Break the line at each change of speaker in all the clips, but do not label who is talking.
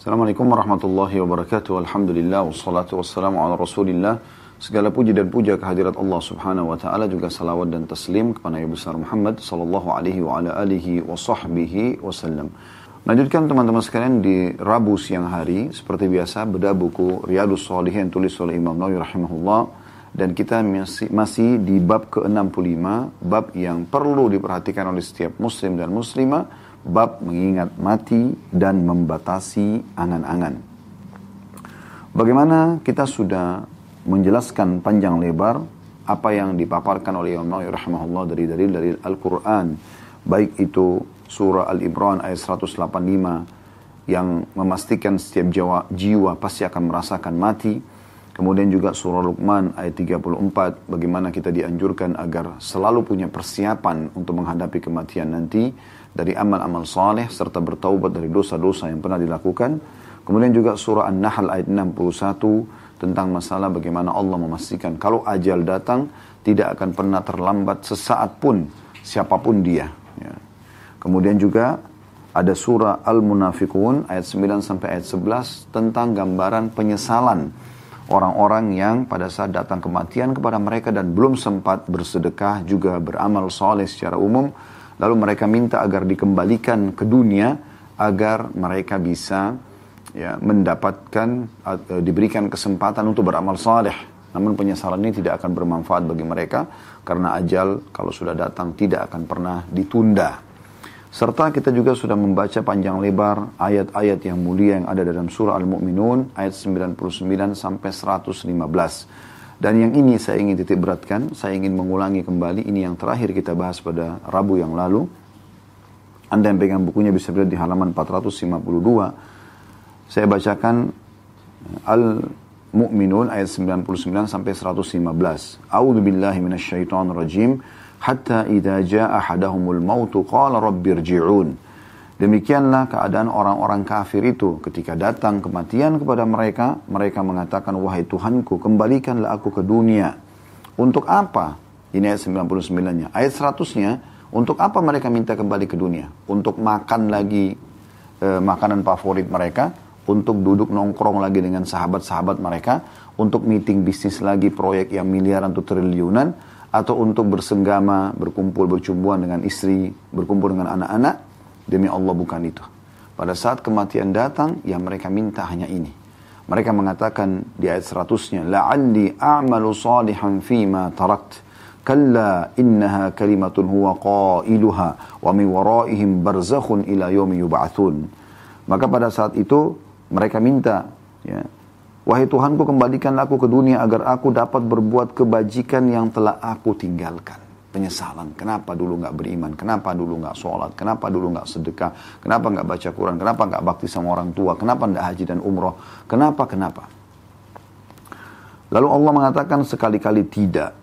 Assalamualaikum warahmatullahi wabarakatuh. Alhamdulillah wassalatu wassalamu ala Rasulillah. Segala puji dan puja kehadirat Allah Subhanahu wa taala juga salawat dan taslim kepada Nabi besar Muhammad sallallahu alaihi wa ala alihi wa sahbihi wasallam. Lanjutkan teman-teman sekalian di Rabu siang hari seperti biasa beda buku Riyadus Shalihin tulis oleh Imam Nawawi rahimahullah dan kita masih, masih di bab ke-65 bab yang perlu diperhatikan oleh setiap muslim dan muslimah bab mengingat mati dan membatasi angan-angan. Bagaimana kita sudah menjelaskan panjang lebar apa yang dipaparkan oleh Imam Nawawi rahimahullah dari dalil dari Al-Qur'an baik itu surah Al-Imran ayat 185 yang memastikan setiap jiwa, jiwa pasti akan merasakan mati kemudian juga surah Luqman ayat 34 bagaimana kita dianjurkan agar selalu punya persiapan untuk menghadapi kematian nanti dari amal-amal saleh serta bertaubat dari dosa-dosa yang pernah dilakukan. Kemudian juga surah An-Nahl ayat 61 tentang masalah bagaimana Allah memastikan kalau ajal datang tidak akan pernah terlambat sesaat pun siapa pun dia. Ya. Kemudian juga ada surah Al-Munafikun ayat 9 sampai ayat 11 tentang gambaran penyesalan orang-orang yang pada saat datang kematian kepada mereka dan belum sempat bersedekah juga beramal soleh secara umum Lalu mereka minta agar dikembalikan ke dunia agar mereka bisa ya, mendapatkan uh, diberikan kesempatan untuk beramal saleh. Namun penyesalan ini tidak akan bermanfaat bagi mereka karena ajal kalau sudah datang tidak akan pernah ditunda. Serta kita juga sudah membaca panjang lebar ayat-ayat yang mulia yang ada dalam surah Al-Mu'minun ayat 99 sampai 115. Dan yang ini saya ingin titik beratkan, saya ingin mengulangi kembali, ini yang terakhir kita bahas pada Rabu yang lalu. Anda yang pegang bukunya bisa lihat di halaman 452. Saya bacakan Al-Mu'minun ayat 99 sampai 115. A'udzu billahi minasyaitonir rajim. Hatta idza jaa ahadahumul mautu qala rabbirji'un. Demikianlah keadaan orang-orang kafir itu ketika datang kematian kepada mereka, mereka mengatakan, wahai Tuhanku, kembalikanlah aku ke dunia. Untuk apa? Ini ayat 99-nya. Ayat 100-nya, untuk apa mereka minta kembali ke dunia? Untuk makan lagi e, makanan favorit mereka, untuk duduk nongkrong lagi dengan sahabat-sahabat mereka, untuk meeting bisnis lagi proyek yang miliaran atau triliunan, atau untuk bersenggama, berkumpul, bercumbuan dengan istri, berkumpul dengan anak-anak, Demi Allah bukan itu. Pada saat kematian datang, yang mereka minta hanya ini. Mereka mengatakan di ayat seratusnya, La'alli a'malu salihan fima tarakt. Kalla innaha kalimatun huwa qailuha wa min waraihim barzakhun ila yub'atsun. Maka pada saat itu mereka minta ya, Wahai Tuhanku kembalikanlah aku ke dunia agar aku dapat berbuat kebajikan yang telah aku tinggalkan penyesalan. Kenapa dulu nggak beriman? Kenapa dulu nggak sholat? Kenapa dulu nggak sedekah? Kenapa nggak baca Quran? Kenapa nggak bakti sama orang tua? Kenapa nggak haji dan umroh? Kenapa? Kenapa? Lalu Allah mengatakan sekali-kali tidak.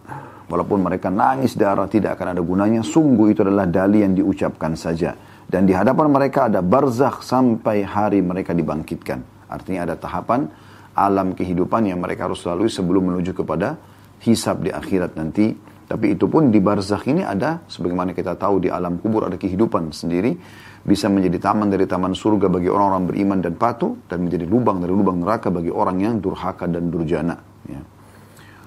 Walaupun mereka nangis darah tidak akan ada gunanya. Sungguh itu adalah dali yang diucapkan saja. Dan di hadapan mereka ada barzakh sampai hari mereka dibangkitkan. Artinya ada tahapan alam kehidupan yang mereka harus lalui sebelum menuju kepada hisab di akhirat nanti tapi itu pun di barzakh ini ada, sebagaimana kita tahu di alam kubur ada kehidupan sendiri, bisa menjadi taman dari taman surga bagi orang-orang beriman dan patuh, dan menjadi lubang dari lubang neraka bagi orang yang durhaka dan durjana. Ya.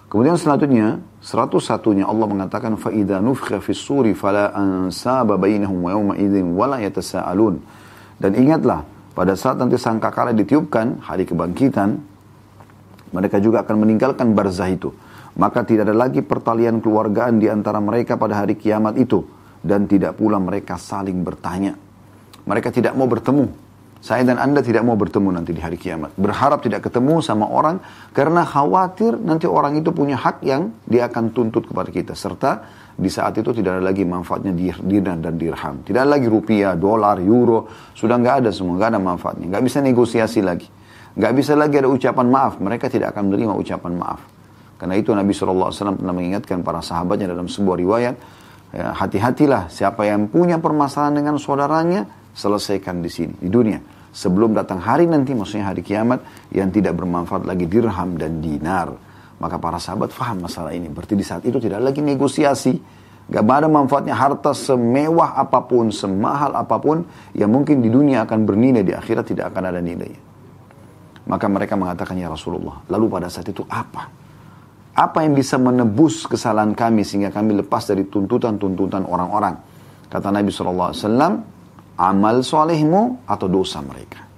Kemudian selanjutnya, seratus satunya Allah mengatakan, فَإِذَا نُفْخَ فِي السُّورِ فَلَا أَنْسَابَ بَيْنَهُمْ وَيَوْمَ إِذٍ وَلَا يَتَسَاءَلُونَ Dan ingatlah, pada saat nanti sangkakala ditiupkan, hari kebangkitan, mereka juga akan meninggalkan barzah itu maka tidak ada lagi pertalian keluargaan di antara mereka pada hari kiamat itu dan tidak pula mereka saling bertanya. Mereka tidak mau bertemu. Saya dan Anda tidak mau bertemu nanti di hari kiamat. Berharap tidak ketemu sama orang karena khawatir nanti orang itu punya hak yang dia akan tuntut kepada kita. Serta di saat itu tidak ada lagi manfaatnya dinar dan dirham. Tidak ada lagi rupiah, dolar, euro. Sudah nggak ada semua, nggak ada manfaatnya. Nggak bisa negosiasi lagi. Nggak bisa lagi ada ucapan maaf. Mereka tidak akan menerima ucapan maaf. Karena itu Nabi SAW pernah mengingatkan para sahabatnya dalam sebuah riwayat, ya, hati-hatilah siapa yang punya permasalahan dengan saudaranya, selesaikan di sini, di dunia. Sebelum datang hari nanti, maksudnya hari kiamat, yang tidak bermanfaat lagi dirham dan dinar. Maka para sahabat faham masalah ini. Berarti di saat itu tidak lagi negosiasi. Gak ada manfaatnya harta semewah apa pun, semahal apa pun, yang mungkin di dunia akan bernilai, di akhirat tidak akan ada nilainya. Maka mereka mengatakan, ya Rasulullah, lalu pada saat itu apa? Apa yang bisa menebus kesalahan kami sehingga kami lepas dari tuntutan-tuntutan orang-orang? Kata Nabi SAW, amal solehmu atau dosa mereka.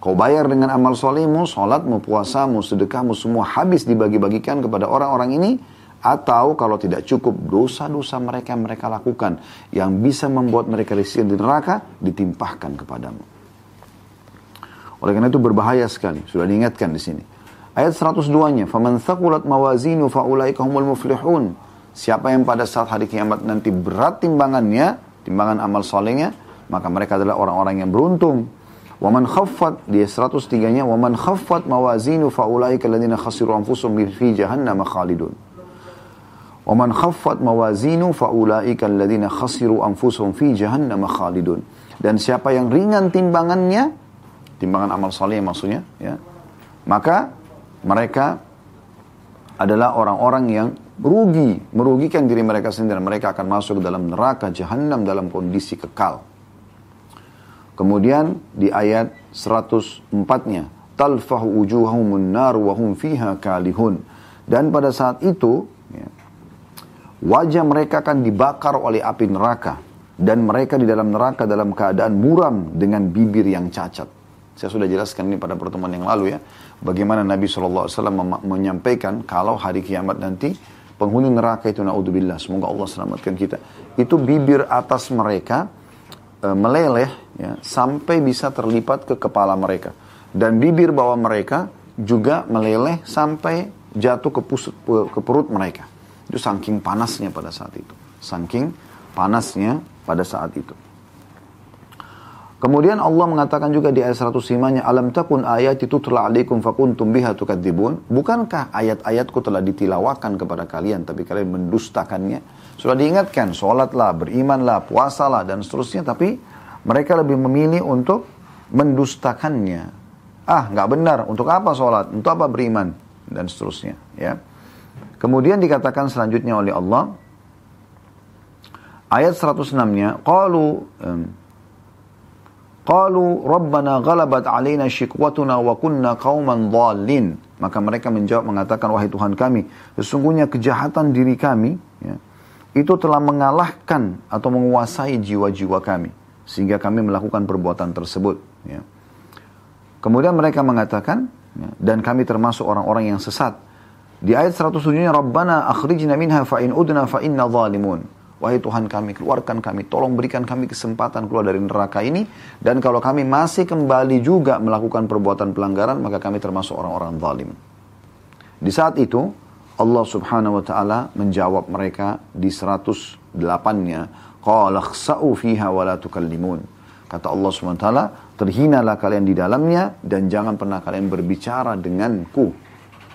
Kau bayar dengan amal solehmu, sholatmu, puasamu, sedekahmu, semua habis dibagi-bagikan kepada orang-orang ini, atau kalau tidak cukup dosa-dosa mereka yang mereka lakukan yang bisa membuat mereka risih di neraka ditimpahkan kepadamu. Oleh karena itu berbahaya sekali. Sudah diingatkan di sini. Ayat 102-nya, "Faman thaqulat mawazinu faulaika humul muflihun." Siapa yang pada saat hari kiamat nanti berat timbangannya, timbangan amal solehnya, maka mereka adalah orang-orang yang beruntung. Waman khaffat di 103-nya, "Waman khaffat mawazinu faulaika alladziina khasiru anfusahum fi jahannam khalidun." Waman khaffat mawazinu faulaika alladziina khasiru anfusahum fi jahannam khalidun. Dan siapa yang ringan timbangannya, timbangan amal saleh maksudnya, ya. Maka mereka adalah orang-orang yang rugi, merugikan diri mereka sendiri. Mereka akan masuk dalam neraka jahanam dalam kondisi kekal. Kemudian di ayat 104-nya, talfahu wujuhahumun nar wa hum fiha kalihun. Dan pada saat itu, ya, wajah mereka akan dibakar oleh api neraka. Dan mereka di dalam neraka dalam keadaan muram dengan bibir yang cacat. Saya sudah jelaskan ini pada pertemuan yang lalu ya. Bagaimana Nabi SAW menyampaikan kalau hari kiamat nanti penghuni neraka itu naudzubillah. Semoga Allah selamatkan kita. Itu bibir atas mereka e, meleleh ya, sampai bisa terlipat ke kepala mereka. Dan bibir bawah mereka juga meleleh sampai jatuh ke, pusat, ke perut mereka. Itu saking panasnya pada saat itu. Saking panasnya pada saat itu. Kemudian Allah mengatakan juga di ayat 105-nya, Alam takun ayat itu telah alaikum fakuntum biha tukadzibun. Bukankah ayat-ayatku telah ditilawakan kepada kalian, tapi kalian mendustakannya? Sudah diingatkan, sholatlah, berimanlah, puasalah, dan seterusnya. Tapi mereka lebih memilih untuk mendustakannya. Ah, nggak benar. Untuk apa sholat? Untuk apa beriman? Dan seterusnya. Ya. Kemudian dikatakan selanjutnya oleh Allah, ayat 106-nya, Qalu, um, Qalu Rabbana ghalabat alaina syikwatuna wa kunna qauman dhalin. Maka mereka menjawab mengatakan wahai Tuhan kami, sesungguhnya kejahatan diri kami ya, itu telah mengalahkan atau menguasai jiwa-jiwa kami sehingga kami melakukan perbuatan tersebut ya. Kemudian mereka mengatakan ya, dan kami termasuk orang-orang yang sesat. Di ayat 107-nya Rabbana akhrijna minha fa in udna fa zalimun. Wahai Tuhan kami, keluarkan kami, tolong berikan kami kesempatan keluar dari neraka ini. Dan kalau kami masih kembali juga melakukan perbuatan pelanggaran, maka kami termasuk orang-orang zalim. Di saat itu, Allah subhanahu wa ta'ala menjawab mereka di 108-nya. Qala khsa'u fiha wa la tukallimun. Kata Allah subhanahu wa ta'ala, terhinalah kalian di dalamnya dan jangan pernah kalian berbicara denganku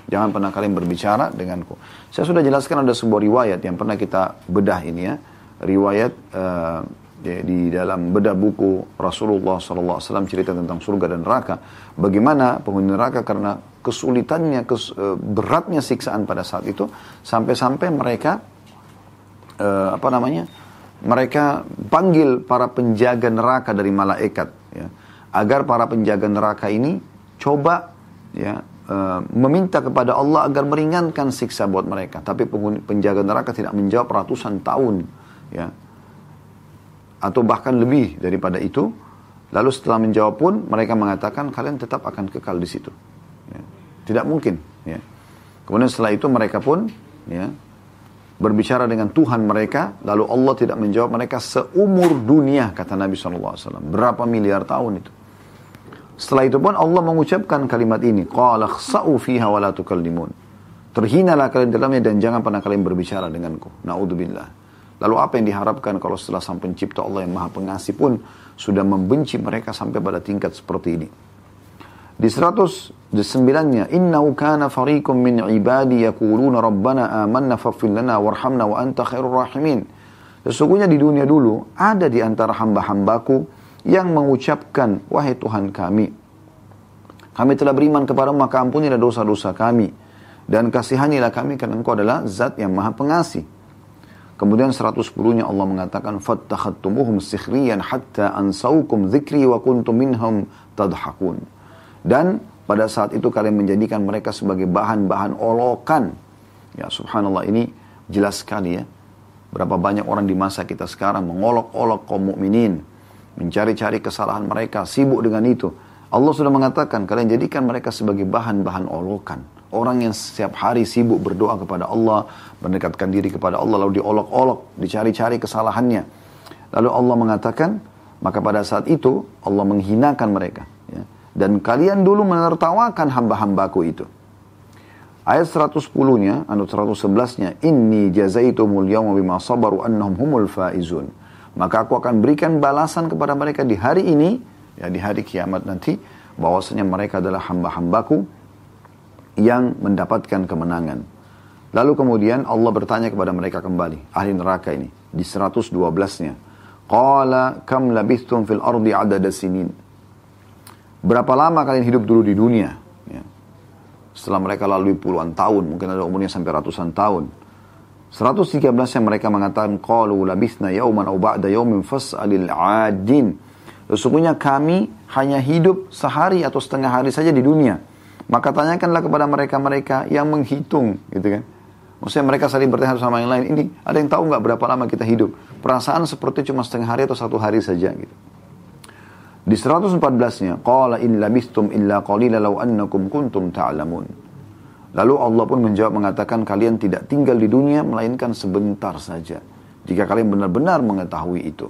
Jangan pernah kalian berbicara denganku. Saya sudah jelaskan ada sebuah riwayat yang pernah kita bedah ini ya. Riwayat uh, di dalam bedah buku Rasulullah SAW cerita tentang surga dan neraka. Bagaimana penghuni neraka karena kesulitannya, kes, uh, beratnya siksaan pada saat itu. Sampai-sampai mereka, uh, apa namanya, mereka panggil para penjaga neraka dari malaikat. Ya, agar para penjaga neraka ini coba ya Eh, meminta kepada Allah agar meringankan siksa buat mereka. Tapi penjaga neraka tidak menjawab ratusan tahun, ya, atau bahkan lebih daripada itu. Lalu setelah menjawab pun mereka mengatakan kalian tetap akan kekal di situ. Ya. Tidak mungkin. Ya. Kemudian setelah itu mereka pun ya, berbicara dengan Tuhan mereka, lalu Allah tidak menjawab mereka seumur dunia kata Nabi SAW. Berapa miliar tahun itu? Setelah itu pun Allah mengucapkan kalimat ini. Qala khsa'u fiha wa la tukallimun. Terhinalah kalian dalamnya dan jangan pernah kalian berbicara denganku. Na'udzubillah. Lalu apa yang diharapkan kalau setelah sang pencipta Allah yang maha pengasih pun sudah membenci mereka sampai pada tingkat seperti ini. Di 109-nya, Innahu kana fariqum min ibadi yakuluna rabbana amanna faghfir lana warhamna wa anta khairur rahimin. Sesungguhnya di dunia dulu ada di antara hamba-hambaku yang mengucapkan, Wahai Tuhan kami, kami telah beriman kepada maka ampunilah dosa-dosa kami. Dan kasihanilah kami karena engkau adalah zat yang maha pengasih. Kemudian 110-nya Allah mengatakan, Fattakhattumuhum سِخْرِيًا hatta ansaukum ذِكْرِي wa مِنْهُمْ minhum. Dan pada saat itu kalian menjadikan mereka sebagai bahan-bahan olokan. Ya subhanallah ini jelas sekali ya. Berapa banyak orang di masa kita sekarang mengolok-olok kaum mukminin, mencari-cari kesalahan mereka, sibuk dengan itu. Allah sudah mengatakan kalian jadikan mereka sebagai bahan-bahan olokan. Orang yang setiap hari sibuk berdoa kepada Allah, mendekatkan diri kepada Allah, lalu diolok-olok, dicari-cari kesalahannya. Lalu Allah mengatakan, maka pada saat itu Allah menghinakan mereka. Ya. Dan kalian dulu menertawakan hamba-hambaku itu. Ayat 110-nya, anu 111-nya, Inni jazaitumul yawma bima sabaru annahum humul faizun. Maka aku akan berikan balasan kepada mereka di hari ini, ya di hari kiamat nanti, bahwasanya mereka adalah hamba-hambaku yang mendapatkan kemenangan. Lalu kemudian Allah bertanya kepada mereka kembali, ahli neraka ini, di 112-nya. Qala kam labithtum fil ardi adada sinin. Berapa lama kalian hidup dulu di dunia? Setelah mereka lalui puluhan tahun, mungkin ada umurnya sampai ratusan tahun. 113 yang mereka mengatakan qalu labithna yauman aw ba'da yaumin fas'alil 'adin. Sesungguhnya kami hanya hidup sehari atau setengah hari saja di dunia. Maka tanyakanlah kepada mereka-mereka yang menghitung, gitu kan. Maksudnya mereka saling bertanya sama yang lain, ini ada yang tahu nggak berapa lama kita hidup? Perasaan seperti cuma setengah hari atau satu hari saja gitu. Di 114-nya, qala in labistum illa qalila law annakum kuntum ta'lamun. Lalu Allah pun menjawab mengatakan kalian tidak tinggal di dunia melainkan sebentar saja. Jika kalian benar-benar mengetahui itu.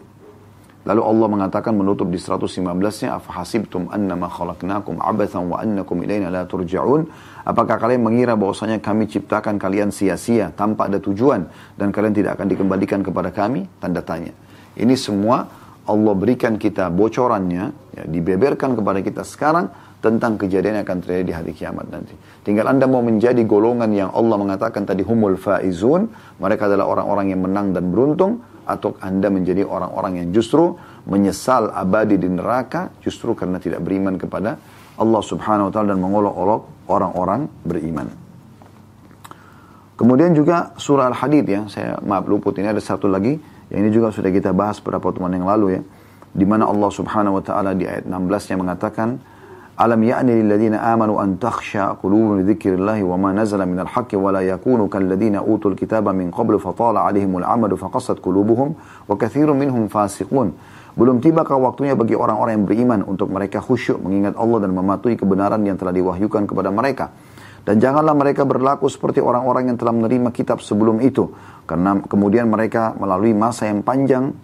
Lalu Allah mengatakan menutup di 115-nya afahasibtum annama khalaqnakum abathan wa annakum ilaina la turja'un apakah kalian mengira bahwasanya kami ciptakan kalian sia-sia tanpa ada tujuan dan kalian tidak akan dikembalikan kepada kami tanda tanya ini semua Allah berikan kita bocorannya, ya, dibeberkan kepada kita sekarang tentang kejadian yang akan terjadi di hari kiamat nanti. Tinggal Anda mau menjadi golongan yang Allah mengatakan tadi humul faizun, mereka adalah orang-orang yang menang dan beruntung, atau Anda menjadi orang-orang yang justru menyesal abadi di neraka justru karena tidak beriman kepada Allah subhanahu wa ta'ala dan mengolok-olok orang-orang beriman. Kemudian juga surah Al-Hadid ya, saya maaf luput ini ada satu lagi yang ini juga sudah kita bahas beberapa pertemuan yang lalu ya. Di mana Allah Subhanahu wa taala di ayat 16 yang mengatakan Alam ya'ni lil ladzina amanu an takhsha qulubuhum li dzikrillah wa ma nazala minal haqqi wa la yakunu kal ladzina utul kitaba min qablu fatala 'alaihimul amadu faqassat qulubuhum wa katsirun minhum fasiqun. Belum tibakah waktunya bagi orang-orang yang beriman untuk mereka khusyuk mengingat Allah dan mematuhi kebenaran yang telah diwahyukan kepada mereka. Dan janganlah mereka berlaku seperti orang-orang yang telah menerima kitab sebelum itu. Karena kemudian mereka melalui masa yang panjang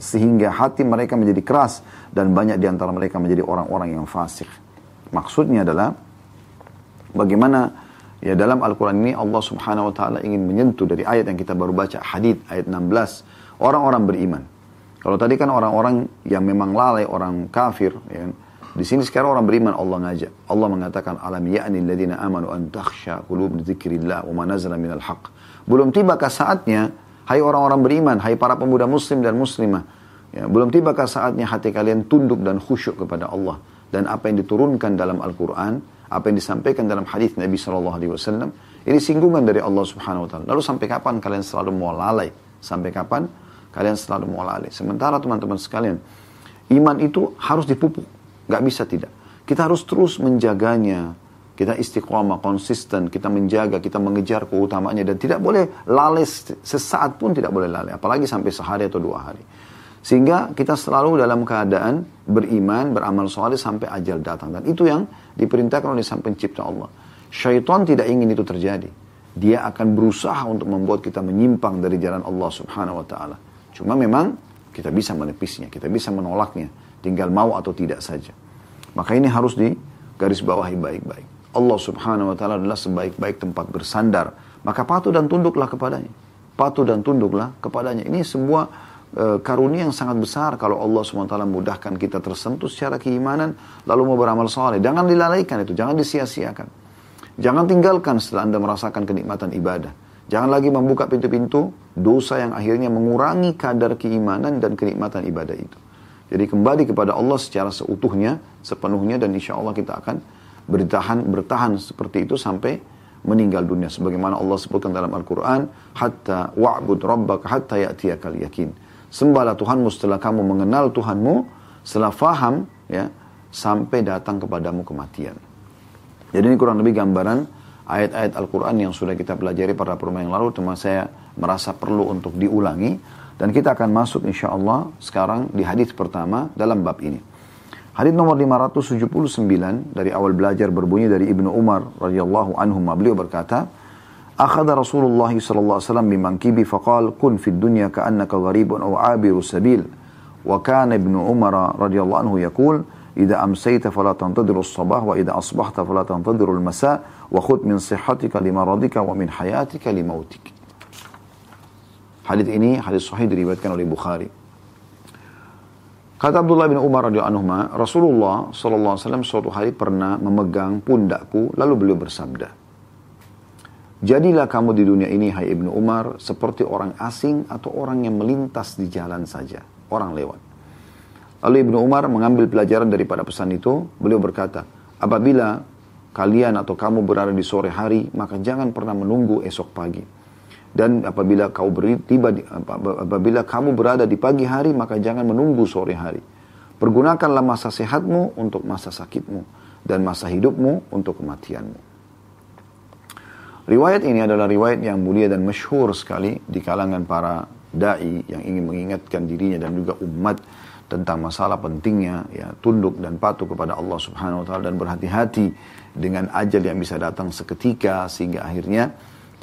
sehingga hati mereka menjadi keras dan banyak di antara mereka menjadi orang-orang yang fasik. Maksudnya adalah bagaimana ya dalam Al-Quran ini Allah subhanahu wa ta'ala ingin menyentuh dari ayat yang kita baru baca, hadith ayat 16, orang-orang beriman. Kalau tadi kan orang-orang yang memang lalai, orang kafir, ya, di sini sekarang orang beriman Allah ngajak. Allah mengatakan alam ya'ni alladziina amanu an takhsha qulub dzikrillah wa ma minal haqq. Belum tibakah saatnya hai orang-orang beriman, hai para pemuda muslim dan muslimah. Ya, belum tibakah saatnya hati kalian tunduk dan khusyuk kepada Allah dan apa yang diturunkan dalam Al-Qur'an, apa yang disampaikan dalam hadis Nabi wasallam, ini singgungan dari Allah Subhanahu wa taala. Lalu sampai kapan kalian selalu mau lalai? Sampai kapan kalian selalu mau lalai? Sementara teman-teman sekalian, iman itu harus dipupuk Gak bisa tidak. Kita harus terus menjaganya. Kita istiqomah, konsisten, kita menjaga, kita mengejar keutamaannya. Dan tidak boleh lalai sesaat pun tidak boleh lalai. Apalagi sampai sehari atau dua hari. Sehingga kita selalu dalam keadaan beriman, beramal soleh sampai ajal datang. Dan itu yang diperintahkan oleh sang pencipta Allah. Syaitan tidak ingin itu terjadi. Dia akan berusaha untuk membuat kita menyimpang dari jalan Allah subhanahu wa ta'ala. Cuma memang kita bisa menepisnya, kita bisa menolaknya. Tinggal mau atau tidak saja. Maka ini harus di garis bawahi baik-baik. Allah subhanahu wa ta'ala adalah sebaik-baik tempat bersandar. Maka patuh dan tunduklah kepadanya. Patuh dan tunduklah kepadanya. Ini sebuah e, karunia yang sangat besar kalau Allah subhanahu wa ta'ala mudahkan kita tersentuh secara keimanan lalu mau beramal soleh. Jangan dilalaikan itu, jangan disia-siakan. Jangan tinggalkan setelah Anda merasakan kenikmatan ibadah. Jangan lagi membuka pintu-pintu dosa yang akhirnya mengurangi kadar keimanan dan kenikmatan ibadah itu. Jadi kembali kepada Allah secara seutuhnya, sepenuhnya dan insya Allah kita akan bertahan bertahan seperti itu sampai meninggal dunia. Sebagaimana Allah sebutkan dalam Al-Quran, hatta wa'bud rabbaka hatta ya'tiyakal yakin. Sembahlah Tuhanmu setelah kamu mengenal Tuhanmu, setelah faham, ya, sampai datang kepadamu kematian. Jadi ini kurang lebih gambaran ayat-ayat Al-Quran yang sudah kita pelajari pada pertemuan yang lalu, cuma saya merasa perlu untuk diulangi. Dan kita akan masuk insya Allah sekarang di hadis pertama dalam bab ini. Hadis nomor 579 dari awal belajar berbunyi dari Ibnu Umar radhiyallahu anhu beliau berkata, "Akhadha Rasulullah sallallahu alaihi wasallam bimankibi faqal kun fid dunya ka'annaka gharibun aw 'abiru sabil." Wa kana Ibnu Umar radhiyallahu anhu yaqul, "Idza amsayta fala tantadhiru as-sabah wa idza asbahta fala tantadhiru al-masa wa khudh min sihhatika limaradika wa min hayatika limautik." Hadis ini hadis sahih diriwayatkan oleh Bukhari. Kata Abdullah bin Umar radhiyallahu anhu, Rasulullah sallallahu alaihi wasallam suatu hari pernah memegang pundakku lalu beliau bersabda, Jadilah kamu di dunia ini hai Ibnu Umar seperti orang asing atau orang yang melintas di jalan saja, orang lewat. Lalu Ibnu Umar mengambil pelajaran daripada pesan itu, beliau berkata, apabila kalian atau kamu berada di sore hari, maka jangan pernah menunggu esok pagi dan apabila kau beri, tiba di, apabila kamu berada di pagi hari maka jangan menunggu sore hari. Pergunakanlah masa sehatmu untuk masa sakitmu dan masa hidupmu untuk kematianmu. Riwayat ini adalah riwayat yang mulia dan masyhur sekali di kalangan para dai yang ingin mengingatkan dirinya dan juga umat tentang masalah pentingnya ya tunduk dan patuh kepada Allah Subhanahu wa taala dan berhati-hati dengan ajal yang bisa datang seketika sehingga akhirnya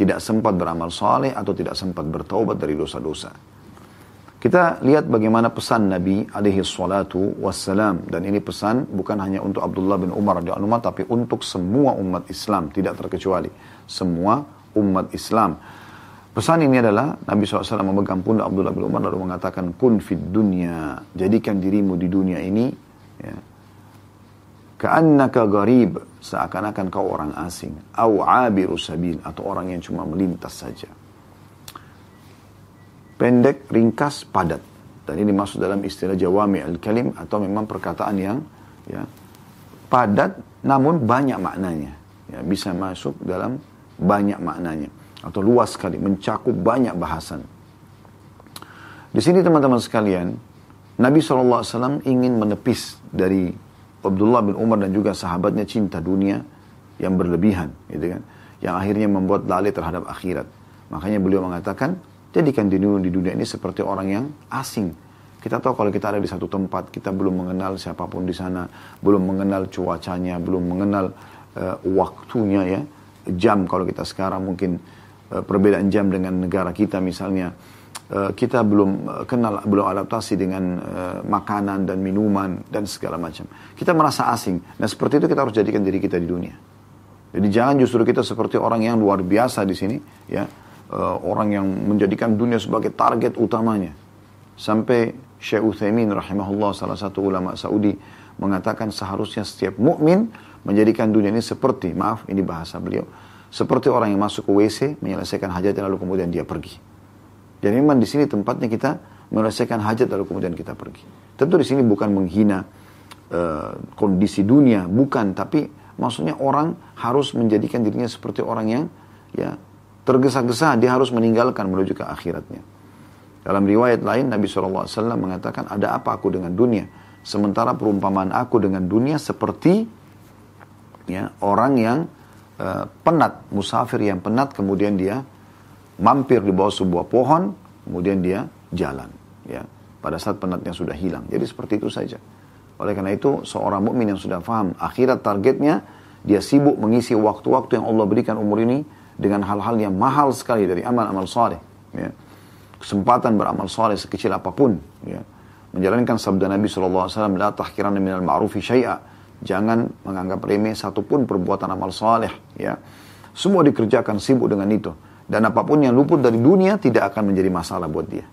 tidak sempat beramal saleh atau tidak sempat bertaubat dari dosa-dosa. Kita lihat bagaimana pesan Nabi alaihi salatu wassalam. Dan ini pesan bukan hanya untuk Abdullah bin Umar radhiyallahu tapi untuk semua umat Islam, tidak terkecuali. Semua umat Islam. Pesan ini adalah Nabi SAW memegang pundak Abdullah bin Umar lalu mengatakan kun fid dunya. Jadikan dirimu di dunia ini ya, Ka'annaka garib, seakan-akan kau orang asing. Au abiru sabil, atau orang yang cuma melintas saja. Pendek, ringkas, padat. Dan ini masuk dalam istilah jawami al-kalim, atau memang perkataan yang ya, padat, namun banyak maknanya. Ya, bisa masuk dalam banyak maknanya. Atau luas sekali, mencakup banyak bahasan. Di sini teman-teman sekalian, Nabi SAW ingin menepis dari Abdullah bin Umar dan juga sahabatnya cinta dunia yang berlebihan, gitu kan? Yang akhirnya membuat lalai terhadap akhirat. Makanya beliau mengatakan, jadikan di dunia, di dunia ini seperti orang yang asing. Kita tahu kalau kita ada di satu tempat, kita belum mengenal siapa pun di sana, belum mengenal cuacanya, belum mengenal uh, waktunya ya, jam kalau kita sekarang mungkin uh, perbedaan jam dengan negara kita misalnya kita belum eh, kenal, belum adaptasi dengan uh, makanan dan minuman dan segala macam. Kita merasa asing. Nah seperti itu kita harus jadikan diri kita di dunia. Jadi jangan justru kita seperti orang yang luar biasa di sini, ya uh, orang yang menjadikan dunia sebagai target utamanya. Sampai Syekh Uthaymin rahimahullah salah satu ulama Saudi mengatakan seharusnya setiap mukmin menjadikan dunia ini seperti, maaf ini bahasa beliau, seperti orang yang masuk ke WC menyelesaikan hajatnya lalu kemudian dia pergi. Dan memang di sini tempatnya kita menyelesaikan hajat lalu kemudian kita pergi. Tentu di sini bukan menghina uh, kondisi dunia, bukan. Tapi maksudnya orang harus menjadikan dirinya seperti orang yang ya tergesa-gesa dia harus meninggalkan menuju ke akhiratnya. Dalam riwayat lain Nabi SAW mengatakan ada apa aku dengan dunia. Sementara perumpamaan aku dengan dunia seperti ya orang yang uh, penat, musafir yang penat kemudian dia mampir di bawah sebuah pohon, kemudian dia jalan. Ya, pada saat penatnya sudah hilang. Jadi seperti itu saja. Oleh karena itu, seorang mukmin yang sudah paham akhirat targetnya, dia sibuk mengisi waktu-waktu yang Allah berikan umur ini dengan hal-hal yang mahal sekali dari amal-amal saleh. Ya. Kesempatan beramal saleh sekecil apa pun. Ya. Menjalankan sabda Nabi SAW, La tahkiran minal ma'rufi syai'a. Jangan menganggap remeh satupun perbuatan amal saleh. Ya. Semua dikerjakan sibuk dengan itu. Dan apa pun yang luput dari dunia tidak akan menjadi masalah buat dia.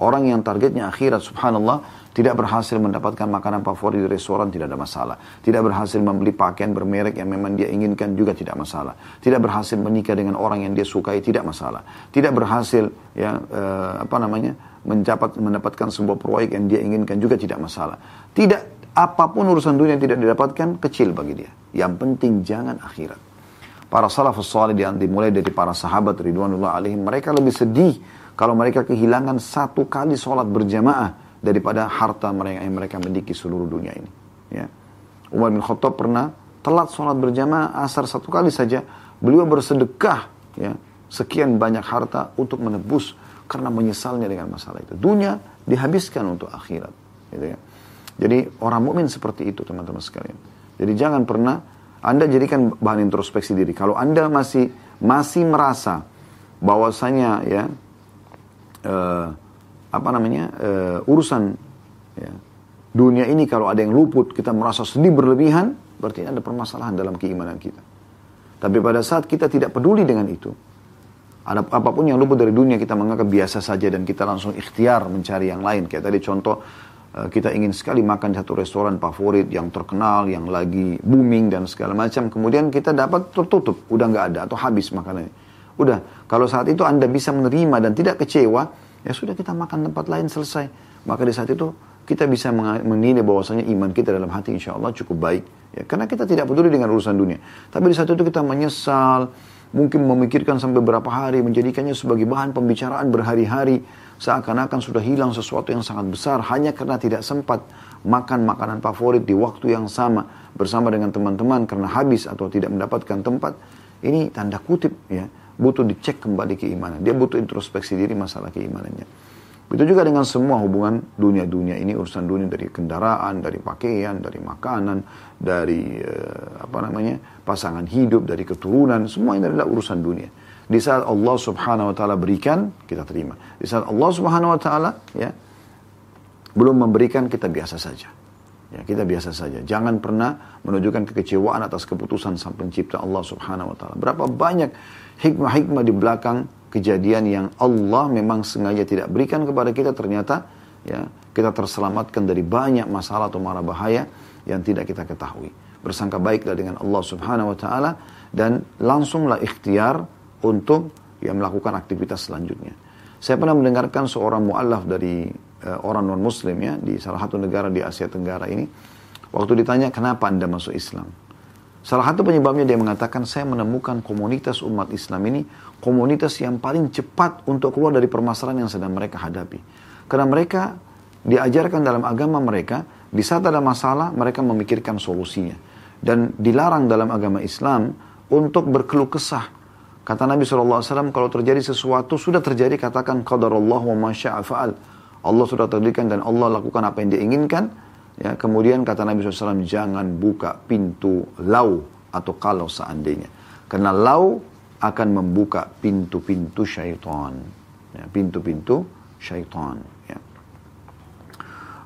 Orang yang targetnya akhirat, subhanallah, tidak berhasil mendapatkan makanan favorit di restoran, tidak ada masalah. Tidak berhasil membeli pakaian bermerek yang memang dia inginkan juga tidak masalah. Tidak berhasil menikah dengan orang yang dia sukai, tidak masalah. Tidak berhasil ya eh, apa namanya mencapat mendapatkan sebuah proyek yang dia inginkan juga tidak masalah. Tidak apa pun urusan dunia yang tidak didapatkan kecil bagi dia. Yang penting jangan akhirat. Para salafus salih dimulai dari para sahabat ridwanullah alaihim. Mereka lebih sedih kalau mereka kehilangan satu kali sholat berjamaah daripada harta mereka yang mereka miliki seluruh dunia ini. Ya. Umar bin Khattab pernah telat sholat berjamaah asar satu kali saja, beliau bersedekah ya sekian banyak harta untuk menebus karena menyesalnya dengan masalah itu. Dunia dihabiskan untuk akhirat. Gitu ya. Jadi orang mukmin seperti itu teman-teman sekalian. Jadi jangan pernah Anda jadikan bahan introspeksi diri. Kalau Anda masih masih merasa bahwasanya ya uh, apa namanya uh, urusan ya, dunia ini kalau ada yang luput kita merasa sedih berlebihan berarti ada permasalahan dalam keimanan kita. Tapi pada saat kita tidak peduli dengan itu, ada apa pun yang luput dari dunia kita menganggap biasa saja dan kita langsung ikhtiar mencari yang lain. Kayak tadi contoh kita ingin sekali makan satu restoran favorit yang terkenal, yang lagi booming dan segala macam. Kemudian kita dapat tertutup, udah nggak ada atau habis makanannya. Udah, kalau saat itu Anda bisa menerima dan tidak kecewa, ya sudah kita makan tempat lain selesai. Maka di saat itu kita bisa menilai bahwasanya iman kita dalam hati insya Allah cukup baik. Ya, karena kita tidak peduli dengan urusan dunia. Tapi di saat itu kita menyesal, mungkin memikirkan sampai berapa hari, menjadikannya sebagai bahan pembicaraan berhari-hari, seakan-akan sudah hilang sesuatu yang sangat besar hanya karena tidak sempat makan makanan favorit di waktu yang sama bersama dengan teman-teman karena habis atau tidak mendapatkan tempat. Ini tanda kutip ya butuh dicek kembali keimanan. Dia butuh introspeksi diri masalah keimanannya. Begitu juga dengan semua hubungan dunia-dunia ini urusan dunia dari kendaraan, dari pakaian, dari makanan, dari uh, apa namanya pasangan hidup, dari keturunan, semua ini adalah urusan dunia. Di saat Allah Subhanahu wa taala berikan, kita terima. Di saat Allah Subhanahu wa taala ya belum memberikan kita biasa saja. Ya, kita biasa saja. Jangan pernah menunjukkan kekecewaan atas keputusan sang pencipta Allah subhanahu wa ta'ala. Berapa banyak hikmah-hikmah di belakang kejadian yang Allah memang sengaja tidak berikan kepada kita ternyata ya kita terselamatkan dari banyak masalah atau mara bahaya yang tidak kita ketahui. Bersangka baiklah dengan Allah Subhanahu wa taala dan langsunglah ikhtiar untuk ya melakukan aktivitas selanjutnya. Saya pernah mendengarkan seorang muallaf dari uh, orang non muslim ya di salah satu negara di Asia Tenggara ini waktu ditanya kenapa Anda masuk Islam? Salah satu penyebabnya dia mengatakan saya menemukan komunitas umat Islam ini komunitas yang paling cepat untuk keluar dari permasalahan yang sedang mereka hadapi. Karena mereka diajarkan dalam agama mereka, di saat ada masalah mereka memikirkan solusinya. Dan dilarang dalam agama Islam untuk berkeluh kesah. Kata Nabi SAW, kalau terjadi sesuatu, sudah terjadi, katakan qadarullah wa masya'afa'al. Allah sudah takdirkan dan Allah lakukan apa yang diinginkan. Ya, kemudian kata Nabi SAW, jangan buka pintu lau atau kalau seandainya. Karena lau akan membuka pintu-pintu syaitan. Ya, pintu-pintu syaitan. Ya.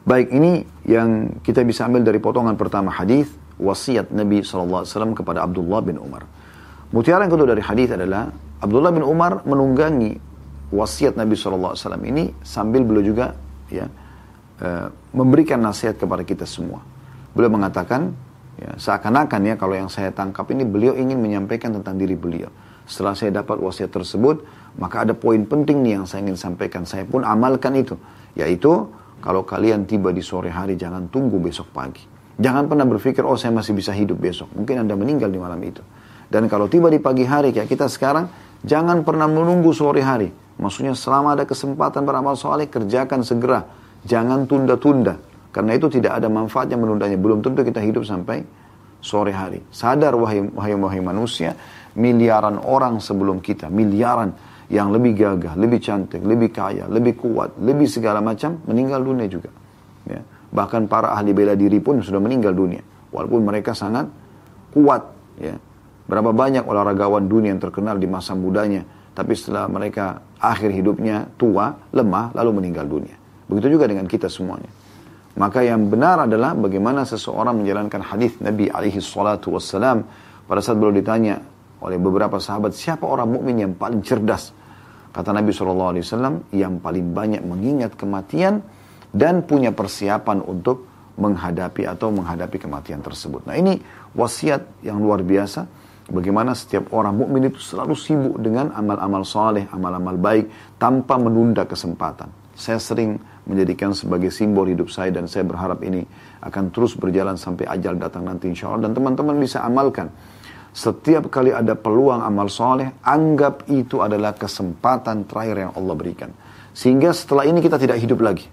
Baik, ini yang kita bisa ambil dari potongan pertama hadis wasiat Nabi SAW kepada Abdullah bin Umar. Mutiara yang kedua dari hadis adalah Abdullah bin Umar menunggangi wasiat Nabi SAW ini sambil beliau juga ya uh, memberikan nasihat kepada kita semua. Beliau mengatakan ya, seakan-akan ya kalau yang saya tangkap ini beliau ingin menyampaikan tentang diri beliau. Setelah saya dapat wasiat tersebut, maka ada poin penting nih yang saya ingin sampaikan. Saya pun amalkan itu. Yaitu, kalau kalian tiba di sore hari, jangan tunggu besok pagi. Jangan pernah berpikir, oh saya masih bisa hidup besok. Mungkin Anda meninggal di malam itu. Dan kalau tiba di pagi hari, kayak kita sekarang, jangan pernah menunggu sore hari. Maksudnya selama ada kesempatan beramal soleh, kerjakan segera. Jangan tunda-tunda. Karena itu tidak ada manfaatnya menundanya. Belum tentu kita hidup sampai sore hari. Sadar wahai, wahai, wahai manusia, miliaran orang sebelum kita, miliaran yang lebih gagah, lebih cantik, lebih kaya, lebih kuat, lebih segala macam meninggal dunia juga. Ya. Bahkan para ahli bela diri pun sudah meninggal dunia, walaupun mereka sangat kuat. Ya. Berapa banyak olahragawan dunia yang terkenal di masa mudanya, tapi setelah mereka akhir hidupnya tua, lemah, lalu meninggal dunia. Begitu juga dengan kita semuanya. Maka yang benar adalah bagaimana seseorang menjalankan hadis Nabi alaihi salatu wassalam pada saat beliau ditanya oleh beberapa sahabat, siapa orang mukmin yang paling cerdas? Kata Nabi SAW, yang paling banyak mengingat kematian dan punya persiapan untuk menghadapi atau menghadapi kematian tersebut. Nah ini wasiat yang luar biasa. Bagaimana setiap orang mukmin itu selalu sibuk dengan amal-amal soleh, amal-amal baik, tanpa menunda kesempatan. Saya sering menjadikan sebagai simbol hidup saya dan saya berharap ini akan terus berjalan sampai ajal datang nanti insya Allah. Dan teman-teman bisa amalkan setiap kali ada peluang amal soleh, anggap itu adalah kesempatan terakhir yang Allah berikan. Sehingga setelah ini kita tidak hidup lagi.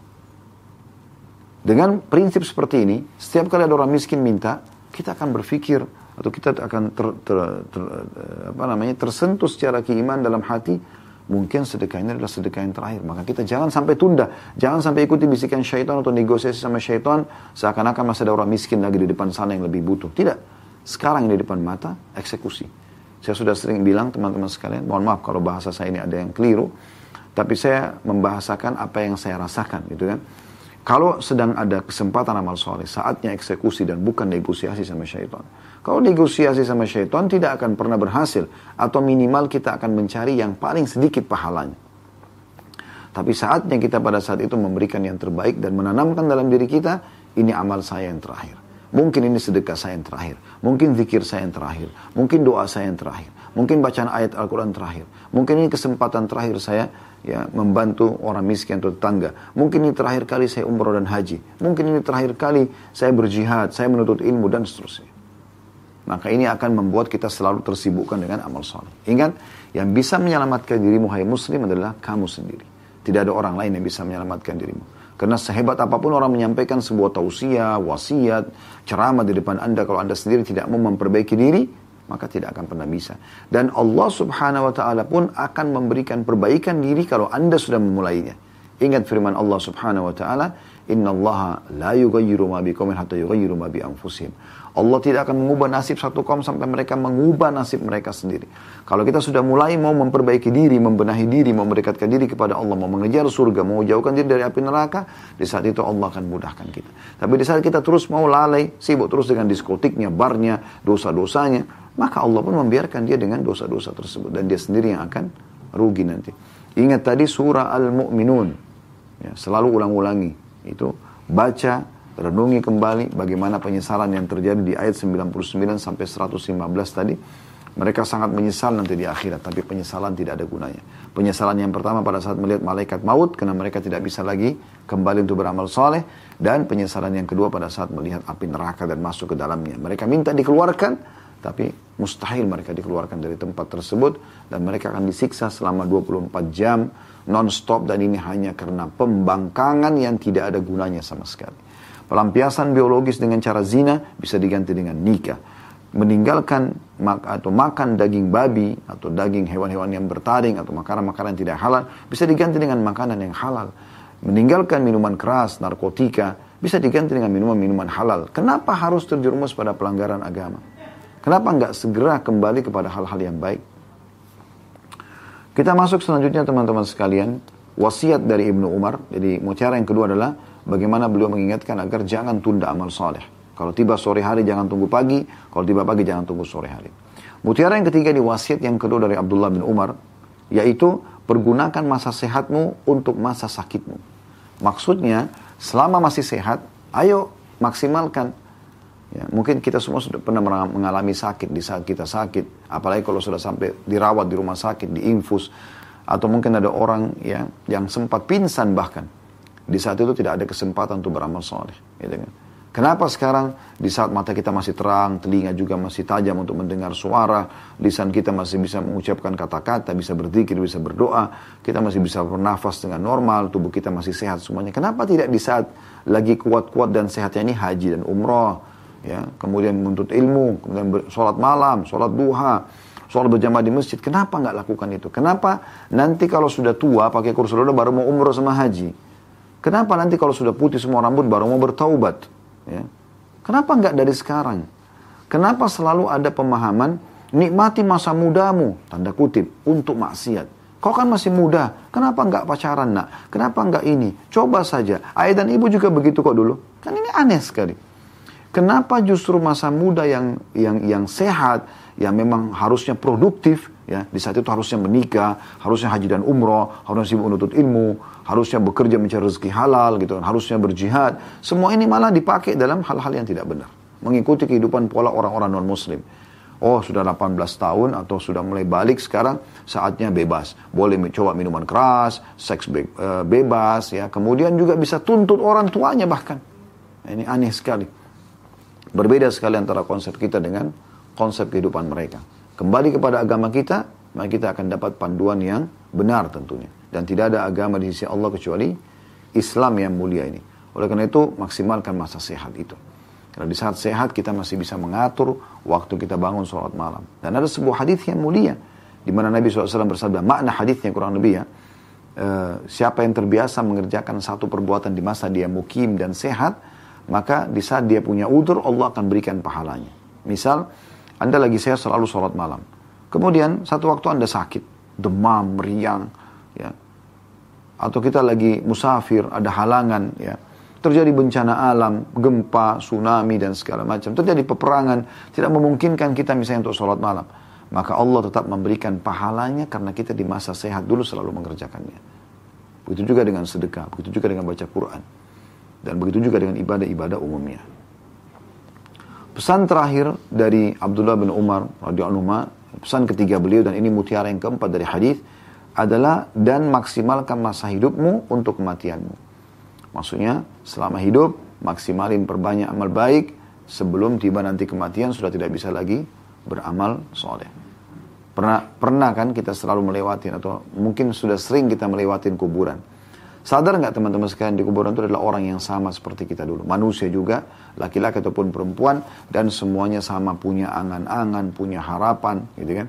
Dengan prinsip seperti ini, setiap kali ada orang miskin minta, kita akan berpikir atau kita akan ter, ter, ter, apa namanya tersentuh secara keiman dalam hati, mungkin sedekah ini adalah sedekah yang terakhir. Maka kita jangan sampai tunda, jangan sampai ikuti bisikan syaitan atau negosiasi sama syaitan seakan-akan masih ada orang miskin lagi di depan sana yang lebih butuh. Tidak, sekarang di depan mata eksekusi. Saya sudah sering bilang teman-teman sekalian, mohon maaf kalau bahasa saya ini ada yang keliru, tapi saya membahasakan apa yang saya rasakan gitu kan. Kalau sedang ada kesempatan amal soleh, saatnya eksekusi dan bukan negosiasi sama syaitan. Kalau negosiasi sama syaitan tidak akan pernah berhasil. Atau minimal kita akan mencari yang paling sedikit pahalanya. Tapi saatnya kita pada saat itu memberikan yang terbaik dan menanamkan dalam diri kita, ini amal saya yang terakhir. Mungkin ini sedekah saya yang terakhir. Mungkin zikir saya yang terakhir. Mungkin doa saya yang terakhir. Mungkin bacaan ayat Al-Quran terakhir. Mungkin ini kesempatan terakhir saya ya membantu orang miskin atau tetangga. Mungkin ini terakhir kali saya umroh dan haji. Mungkin ini terakhir kali saya berjihad, saya menuntut ilmu dan seterusnya. Maka ini akan membuat kita selalu tersibukkan dengan amal soleh. Ingat, yang bisa menyelamatkan dirimu hai muslim adalah kamu sendiri. Tidak ada orang lain yang bisa menyelamatkan dirimu. Karena sehebat apa pun orang menyampaikan sebuah tausiah, wasiat, ceramah di depan anda kalau anda sendiri tidak mau memperbaiki diri, maka tidak akan pernah bisa. Dan Allah subhanahu wa ta'ala pun akan memberikan perbaikan diri kalau anda sudah memulainya. Ingat firman Allah subhanahu wa ta'ala, Inna Allah la yugayiru ma biqawmin hatta yugayiru ma bi anfusihim. Allah tidak akan mengubah nasib satu kaum sampai mereka mengubah nasib mereka sendiri. Kalau kita sudah mulai mau memperbaiki diri, membenahi diri, mau mendekatkan diri kepada Allah, mau mengejar surga, mau jauhkan diri dari api neraka, di saat itu Allah akan mudahkan kita. Tapi di saat kita terus mau lalai, sibuk terus dengan diskotiknya, barnya, dosa-dosanya, maka Allah pun membiarkan dia dengan dosa-dosa tersebut dan dia sendiri yang akan rugi nanti. Ingat tadi surah Al-Mu'minun. Ya, selalu ulang-ulangi. Itu baca, renungi kembali bagaimana penyesalan yang terjadi di ayat 99 sampai 115 tadi. Mereka sangat menyesal nanti di akhirat, tapi penyesalan tidak ada gunanya. Penyesalan yang pertama pada saat melihat malaikat maut, karena mereka tidak bisa lagi kembali untuk beramal soleh. Dan penyesalan yang kedua pada saat melihat api neraka dan masuk ke dalamnya. Mereka minta dikeluarkan, tapi mustahil mereka dikeluarkan dari tempat tersebut dan mereka akan disiksa selama 24 jam non-stop dan ini hanya karena pembangkangan yang tidak ada gunanya sama sekali. Pelampiasan biologis dengan cara zina bisa diganti dengan nikah. Meninggalkan mak atau makan daging babi atau daging hewan-hewan yang bertaring atau makanan-makanan tidak halal bisa diganti dengan makanan yang halal. Meninggalkan minuman keras, narkotika bisa diganti dengan minuman-minuman halal. Kenapa harus terjerumus pada pelanggaran agama? Kenapa nggak segera kembali kepada hal-hal yang baik? Kita masuk selanjutnya teman-teman sekalian. Wasiat dari Ibnu Umar. Jadi mutiara yang kedua adalah bagaimana beliau mengingatkan agar jangan tunda amal soleh. Kalau tiba sore hari jangan tunggu pagi. Kalau tiba pagi jangan tunggu sore hari. Mutiara yang ketiga di wasiat yang kedua dari Abdullah bin Umar. Yaitu pergunakan masa sehatmu untuk masa sakitmu. Maksudnya selama masih sehat, ayo maksimalkan Ya, mungkin kita semua sudah pernah mengalami sakit di saat kita sakit, apalagi kalau sudah sampai dirawat di rumah sakit, diinfus, atau mungkin ada orang ya yang sempat pingsan bahkan. Di saat itu tidak ada kesempatan untuk beramal soleh. Gitu kan. Kenapa sekarang di saat mata kita masih terang, telinga juga masih tajam untuk mendengar suara, lisan kita masih bisa mengucapkan kata-kata, bisa berzikir, bisa berdoa, kita masih bisa bernafas dengan normal, tubuh kita masih sehat semuanya. Kenapa tidak di saat lagi kuat-kuat dan sehatnya ini haji dan umroh, ya kemudian menuntut ilmu, kemudian sholat malam, sholat duha, sholat berjamaah di masjid. Kenapa nggak lakukan itu? Kenapa nanti kalau sudah tua pakai kursi roda baru mau umroh sama haji? Kenapa nanti kalau sudah putih semua rambut baru mau bertaubat? Ya. Kenapa nggak dari sekarang? Kenapa selalu ada pemahaman nikmati masa mudamu tanda kutip untuk maksiat? Kau kan masih muda, kenapa nggak pacaran nak? Kenapa nggak ini? Coba saja. Ayah dan ibu juga begitu kok dulu. Kan ini aneh sekali. Kenapa justru masa muda yang yang yang sehat, yang memang harusnya produktif, ya di saat itu harusnya menikah, harusnya haji dan umroh, harusnya sibuk menuntut ilmu, harusnya bekerja mencari rezeki halal, gitu, harusnya berjihad. Semua ini malah dipakai dalam hal-hal yang tidak benar, mengikuti kehidupan pola orang-orang non Muslim. Oh sudah 18 tahun atau sudah mulai balik sekarang saatnya bebas. Boleh coba minuman keras, seks be eh, bebas ya. Kemudian juga bisa tuntut orang tuanya bahkan. Ini aneh sekali. Berbeda sekali antara konsep kita dengan konsep kehidupan mereka. Kembali kepada agama kita, maka kita akan dapat panduan yang benar tentunya. Dan tidak ada agama di sisi Allah kecuali Islam yang mulia ini. Oleh karena itu, maksimalkan masa sehat itu. Karena di saat sehat kita masih bisa mengatur waktu kita bangun sholat malam. Dan ada sebuah hadis yang mulia di mana Nabi SAW bersabda, makna hadisnya kurang lebih ya, e, siapa yang terbiasa mengerjakan satu perbuatan di masa dia mukim dan sehat, maka di saat dia punya udur Allah akan berikan pahalanya. Misal, Anda lagi sehat selalu sholat malam. Kemudian satu waktu Anda sakit, demam, meriang, ya. Atau kita lagi musafir, ada halangan, ya terjadi bencana alam, gempa, tsunami dan segala macam, terjadi peperangan, tidak memungkinkan kita misalnya untuk sholat malam. Maka Allah tetap memberikan pahalanya karena kita di masa sehat dulu selalu mengerjakannya. Begitu juga dengan sedekah, begitu juga dengan baca Quran. Dan begitu juga dengan ibadah-ibadah umumnya. Pesan terakhir dari Abdullah bin Umar radhiyallahu pesan ketiga beliau dan ini mutiara yang keempat dari hadis adalah dan maksimalkan masa hidupmu untuk kematianmu. Maksudnya selama hidup maksimalin perbanyak amal baik sebelum tiba nanti kematian sudah tidak bisa lagi beramal soleh. Pernah, pernah kan kita selalu melewati atau mungkin sudah sering kita melewati kuburan. Sadar nggak teman-teman sekalian di kuburan itu adalah orang yang sama seperti kita dulu. Manusia juga, laki-laki ataupun perempuan, dan semuanya sama punya angan-angan, punya harapan, gitu kan.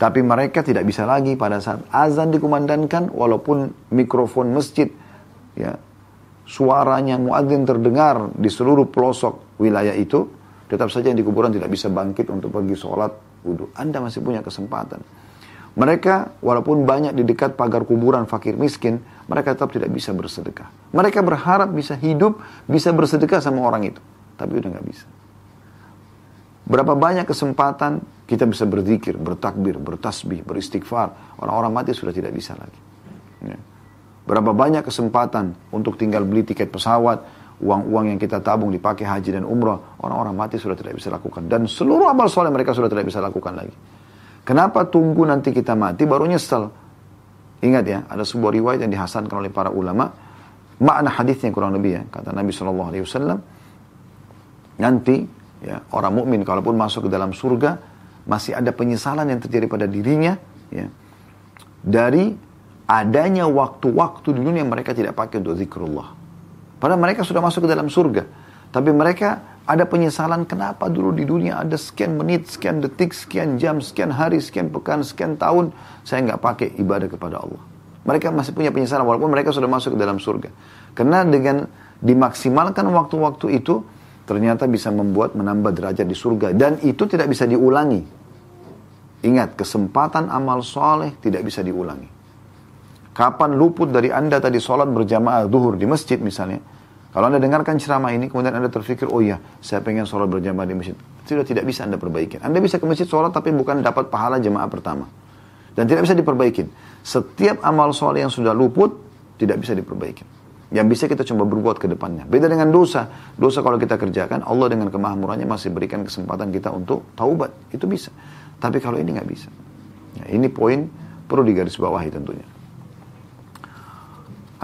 Tapi mereka tidak bisa lagi pada saat azan dikumandangkan, walaupun mikrofon masjid ya suaranya muadzin terdengar di seluruh pelosok wilayah itu, tetap saja yang di kuburan tidak bisa bangkit untuk pergi sholat wudhu. Anda masih punya kesempatan. Mereka walaupun banyak di dekat pagar kuburan fakir miskin, mereka tetap tidak bisa bersedekah. Mereka berharap bisa hidup, bisa bersedekah sama orang itu. Tapi udah nggak bisa. Berapa banyak kesempatan kita bisa berzikir, bertakbir, bertasbih, beristighfar. Orang-orang mati sudah tidak bisa lagi. Ya. Berapa banyak kesempatan untuk tinggal beli tiket pesawat, uang-uang yang kita tabung dipakai haji dan umrah, orang-orang mati sudah tidak bisa lakukan. Dan seluruh amal soleh mereka sudah tidak bisa lakukan lagi. Kenapa tunggu nanti kita mati baru nyesel? Ingat ya, ada sebuah riwayat yang dihasankan oleh para ulama. Makna hadisnya kurang lebih ya, kata Nabi Shallallahu Alaihi Wasallam. Nanti ya orang mukmin kalaupun masuk ke dalam surga masih ada penyesalan yang terjadi pada dirinya ya dari adanya waktu-waktu di dunia mereka tidak pakai untuk zikrullah. Padahal mereka sudah masuk ke dalam surga. Tapi mereka ada penyesalan kenapa dulu di dunia ada sekian menit, sekian detik, sekian jam, sekian hari, sekian pekan, sekian tahun saya nggak pakai ibadah kepada Allah. Mereka masih punya penyesalan walaupun mereka sudah masuk ke dalam surga. Karena dengan dimaksimalkan waktu-waktu itu ternyata bisa membuat menambah derajat di surga dan itu tidak bisa diulangi. Ingat, kesempatan amal soleh tidak bisa diulangi. Kapan luput dari Anda tadi sholat berjamaah duhur di masjid misalnya. Kalau Anda dengarkan ceramah ini, kemudian Anda terpikir, oh iya, saya pengen sholat berjamaah di masjid. Sudah tidak bisa Anda perbaiki. Anda bisa ke masjid sholat, tapi bukan dapat pahala jemaah pertama. Dan tidak bisa diperbaiki. Setiap amal sholat yang sudah luput, tidak bisa diperbaiki. Yang bisa kita coba berbuat ke depannya. Beda dengan dosa. Dosa kalau kita kerjakan, Allah dengan kemahamurannya masih berikan kesempatan kita untuk taubat. Itu bisa. Tapi kalau ini nggak bisa. Ya, ini poin perlu digarisbawahi tentunya.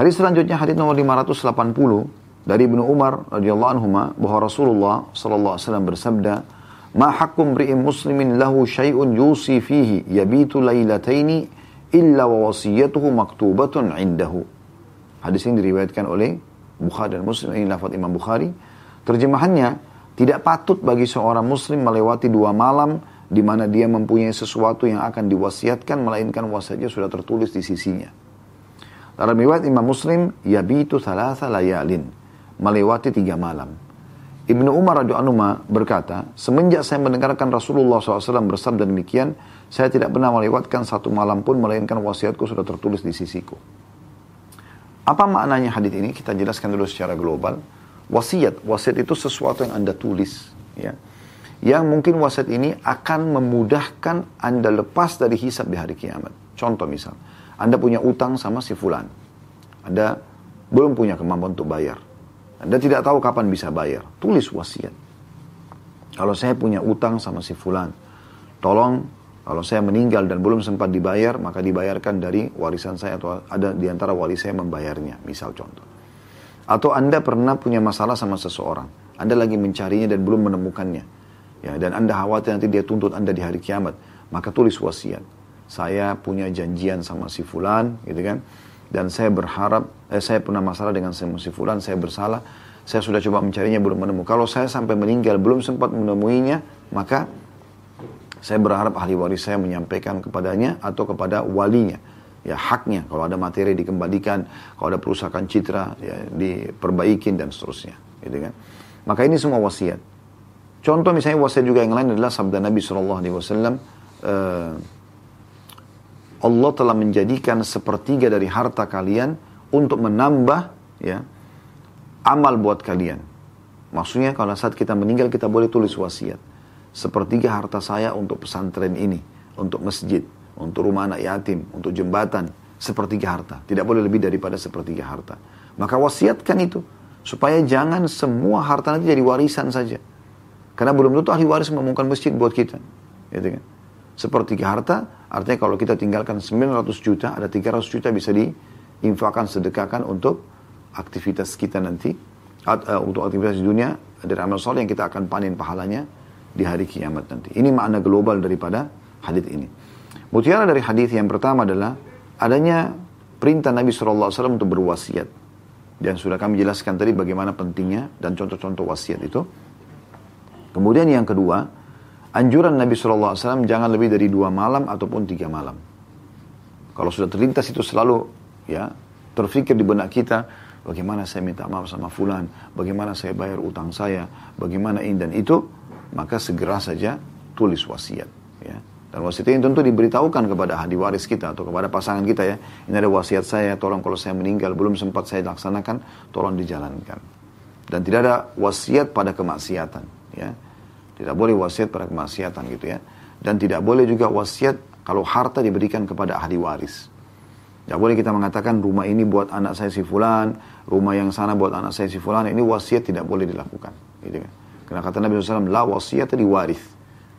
Hadis selanjutnya hadis nomor 580 dari Ibnu Umar radhiyallahu anhu bahwa Rasulullah sallallahu alaihi wasallam bersabda, "Ma haqqum ri'in muslimin lahu syai'un yusi fihi yabitu lailataini illa wa wasiyatuhu maktubatun indahu." Hadis ini diriwayatkan oleh Bukhari dan Muslim, ini lafaz Imam Bukhari. Terjemahannya, tidak patut bagi seorang muslim melewati dua malam di mana dia mempunyai sesuatu yang akan diwasiatkan melainkan wasiatnya sudah tertulis di sisinya. Dalam riwayat Imam Muslim, yabitu thalatha layalin, melewati tiga malam. Ibnu Umar radhiyallahu berkata, semenjak saya mendengarkan Rasulullah SAW bersabda demikian, saya tidak pernah melewatkan satu malam pun melainkan wasiatku sudah tertulis di sisiku. Apa maknanya hadis ini? Kita jelaskan dulu secara global. Wasiat, wasiat itu sesuatu yang anda tulis, ya. Yang mungkin wasiat ini akan memudahkan anda lepas dari hisab di hari kiamat. Contoh misal, anda punya utang sama si fulan. Anda belum punya kemampuan untuk bayar. Anda tidak tahu kapan bisa bayar. Tulis wasiat. Kalau saya punya utang sama si fulan, tolong kalau saya meninggal dan belum sempat dibayar, maka dibayarkan dari warisan saya atau ada di antara wali saya membayarnya, misal contoh. Atau Anda pernah punya masalah sama seseorang, Anda lagi mencarinya dan belum menemukannya. Ya, dan Anda khawatir nanti dia tuntut Anda di hari kiamat, maka tulis wasiat saya punya janjian sama si fulan gitu kan dan saya berharap eh, saya pernah masalah dengan si fulan saya bersalah. Saya sudah coba mencarinya belum menemukan. Kalau saya sampai meninggal belum sempat menemuinya, maka saya berharap ahli waris saya menyampaikan kepadanya atau kepada walinya. Ya haknya kalau ada materi dikembalikan kalau ada perusahaan citra ya diperbaikin dan seterusnya gitu kan. Maka ini semua wasiat. Contoh misalnya wasiat juga yang lain adalah sabda Nabi Wasallam uh, Allah telah menjadikan sepertiga dari harta kalian untuk menambah ya amal buat kalian maksudnya kalau saat kita meninggal kita boleh tulis wasiat sepertiga harta saya untuk pesantren ini untuk masjid untuk rumah anak yatim, untuk jembatan, sepertiga harta. Tidak boleh lebih daripada sepertiga harta. Maka wasiatkan itu. Supaya jangan semua harta nanti jadi warisan saja. Karena belum tentu ahli waris membangun masjid buat kita. Gitu kan? Sepertiga harta, artinya kalau kita tinggalkan 900 juta, ada 300 juta bisa diinfakkan, sedekahkan untuk aktivitas kita nanti. Uh, untuk aktivitas di dunia, dari amal soleh yang kita akan panen pahalanya di hari kiamat nanti. Ini makna global daripada hadis ini. Mutiara dari hadis yang pertama adalah adanya perintah Nabi SAW untuk berwasiat. Dan sudah kami jelaskan tadi bagaimana pentingnya dan contoh-contoh wasiat itu. Kemudian yang kedua, anjuran Nabi SAW jangan lebih dari dua malam ataupun tiga malam. Kalau sudah terlintas itu selalu ya terfikir di benak kita, bagaimana saya minta maaf sama fulan, bagaimana saya bayar utang saya, bagaimana ini dan itu, maka segera saja tulis wasiat. Ya. Dan wasiat ini tentu diberitahukan kepada ahli waris kita atau kepada pasangan kita ya. Ini ada wasiat saya, tolong kalau saya meninggal belum sempat saya laksanakan, tolong dijalankan. Dan tidak ada wasiat pada kemaksiatan ya. Tidak boleh wasiat pada kemaksiatan gitu ya. Dan tidak boleh juga wasiat kalau harta diberikan kepada ahli waris. Tidak boleh kita mengatakan rumah ini buat anak saya si fulan, rumah yang sana buat anak saya si fulan. Ini wasiat tidak boleh dilakukan. Gitu kan. Karena kata Nabi SAW, la wasiat waris.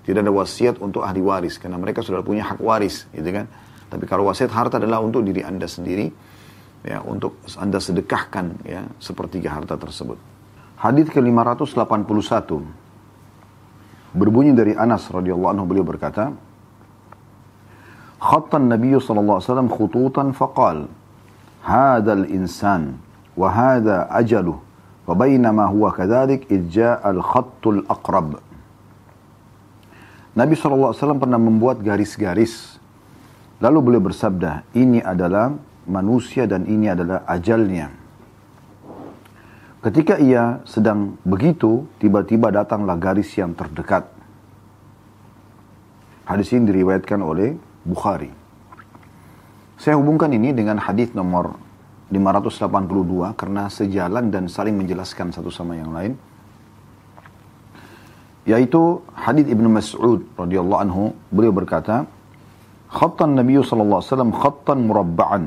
Tidak ada wasiat untuk ahli waris karena mereka sudah punya hak waris, gitu kan? Tapi kalau wasiat harta adalah untuk diri Anda sendiri ya, untuk Anda sedekahkan ya sepertiga harta tersebut. Hadis ke-581 Berbunyi dari Anas radhiyallahu anhu beliau berkata, khattan nabiyyu sallallahu alaihi wasallam khututan faqal, hadzal insan wa hadza ajalu wa bainama huwa kadzalik id jaa al-khattul aqrab." Nabi sallallahu alaihi wasallam pernah membuat garis-garis. Lalu beliau bersabda, "Ini adalah manusia dan ini adalah ajalnya." Ketika ia sedang begitu, tiba-tiba datanglah garis yang terdekat. Hadis ini diriwayatkan oleh Bukhari. Saya hubungkan ini dengan hadis nomor 582 karena sejalan dan saling menjelaskan satu sama yang lain yaitu hadis Ibnu Mas'ud radhiyallahu anhu beliau berkata khattan Nabi sallallahu alaihi wasallam khattan murabba'an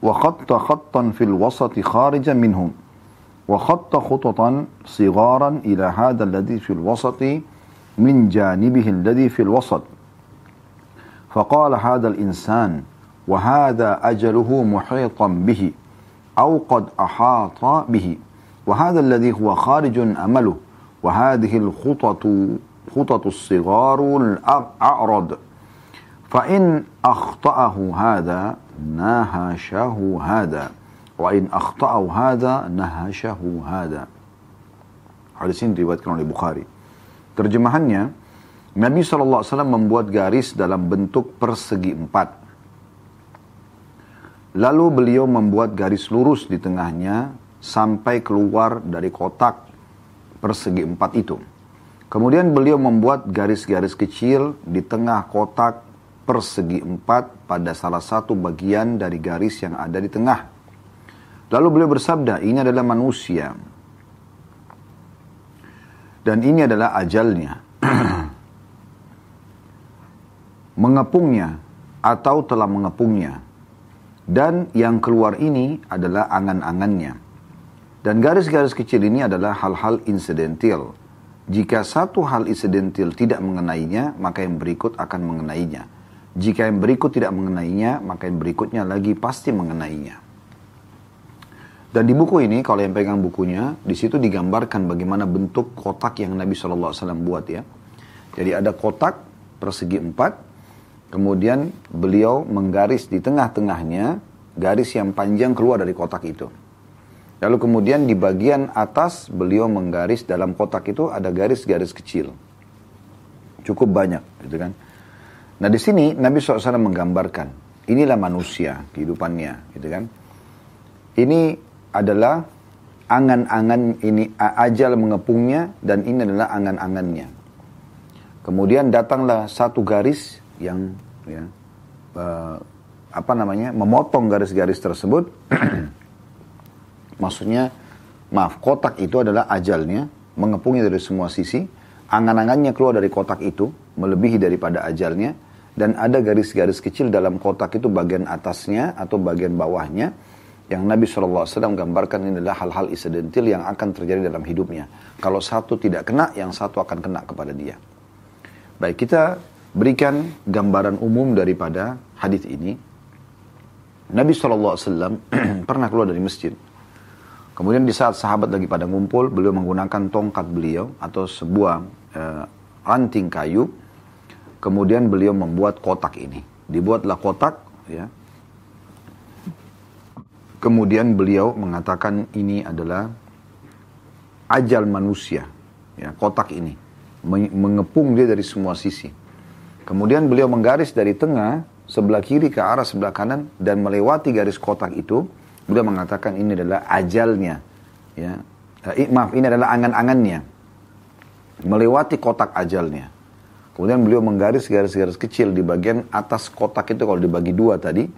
wa khatta khattan fil wasati kharijan minhu khatta khutatan sigaran ila hadha alladhi fil wasati min janibihi alladhi fil wasat فقال هذا الإنسان وهذا أجله محيطا به أو قد أحاط به وهذا الذي هو خارج أمله وهذه الخطط خطط الصغار الأعرض. فإن أخطأه هذا نهشه هذا. وإن أخطأه هذا نهشه هذا Hadis ini diriwayatkan oleh Bukhari. Terjemahannya, Nabi SAW membuat garis dalam bentuk persegi empat. Lalu beliau membuat garis lurus di tengahnya sampai keluar dari kotak persegi empat itu. Kemudian beliau membuat garis-garis kecil di tengah kotak persegi empat pada salah satu bagian dari garis yang ada di tengah. Lalu beliau bersabda, ini adalah manusia. Dan ini adalah ajalnya. Mengepungnya atau telah mengepungnya. Dan yang keluar ini adalah angan-angannya dan garis-garis kecil ini adalah hal-hal insidental. Jika satu hal insidental tidak mengenainya, maka yang berikut akan mengenainya. Jika yang berikut tidak mengenainya, maka yang berikutnya lagi pasti mengenainya. Dan di buku ini, kalau yang pegang bukunya, di situ digambarkan bagaimana bentuk kotak yang Nabi SAW buat ya. Jadi ada kotak persegi empat, kemudian beliau menggaris di tengah-tengahnya garis yang panjang keluar dari kotak itu. Lalu kemudian di bagian atas beliau menggaris dalam kotak itu ada garis-garis kecil. Cukup banyak, gitu kan. Nah di sini Nabi SAW menggambarkan, inilah manusia kehidupannya, gitu kan. Ini adalah angan-angan ini ajal mengepungnya dan ini adalah angan-angannya. Kemudian datanglah satu garis yang ya, uh, apa namanya memotong garis-garis tersebut. Maksudnya maaf kotak itu adalah ajalnya mengepungnya dari semua sisi. Angan-angannya keluar dari kotak itu melebihi daripada ajalnya dan ada garis-garis kecil dalam kotak itu bagian atasnya atau bagian bawahnya yang Nabi SAW gambarkan ini adalah hal-hal insidentil yang akan terjadi dalam hidupnya. Kalau satu tidak kena, yang satu akan kena kepada dia. Baik, kita berikan gambaran umum daripada hadis ini. Nabi SAW pernah keluar dari masjid. Kemudian di saat sahabat lagi pada ngumpul, beliau menggunakan tongkat beliau atau sebuah uh, ranting kayu. Kemudian beliau membuat kotak ini. Dibuatlah kotak, ya, Kemudian beliau mengatakan ini adalah ajal manusia, ya, kotak ini. Mengepung dia dari semua sisi. Kemudian beliau menggaris dari tengah, sebelah kiri ke arah sebelah kanan, dan melewati garis kotak itu, beliau mengatakan ini adalah ajalnya. Ya. Eh, maaf, ini adalah angan-angannya. Melewati kotak ajalnya. Kemudian beliau menggaris garis-garis kecil di bagian atas kotak itu kalau dibagi dua tadi,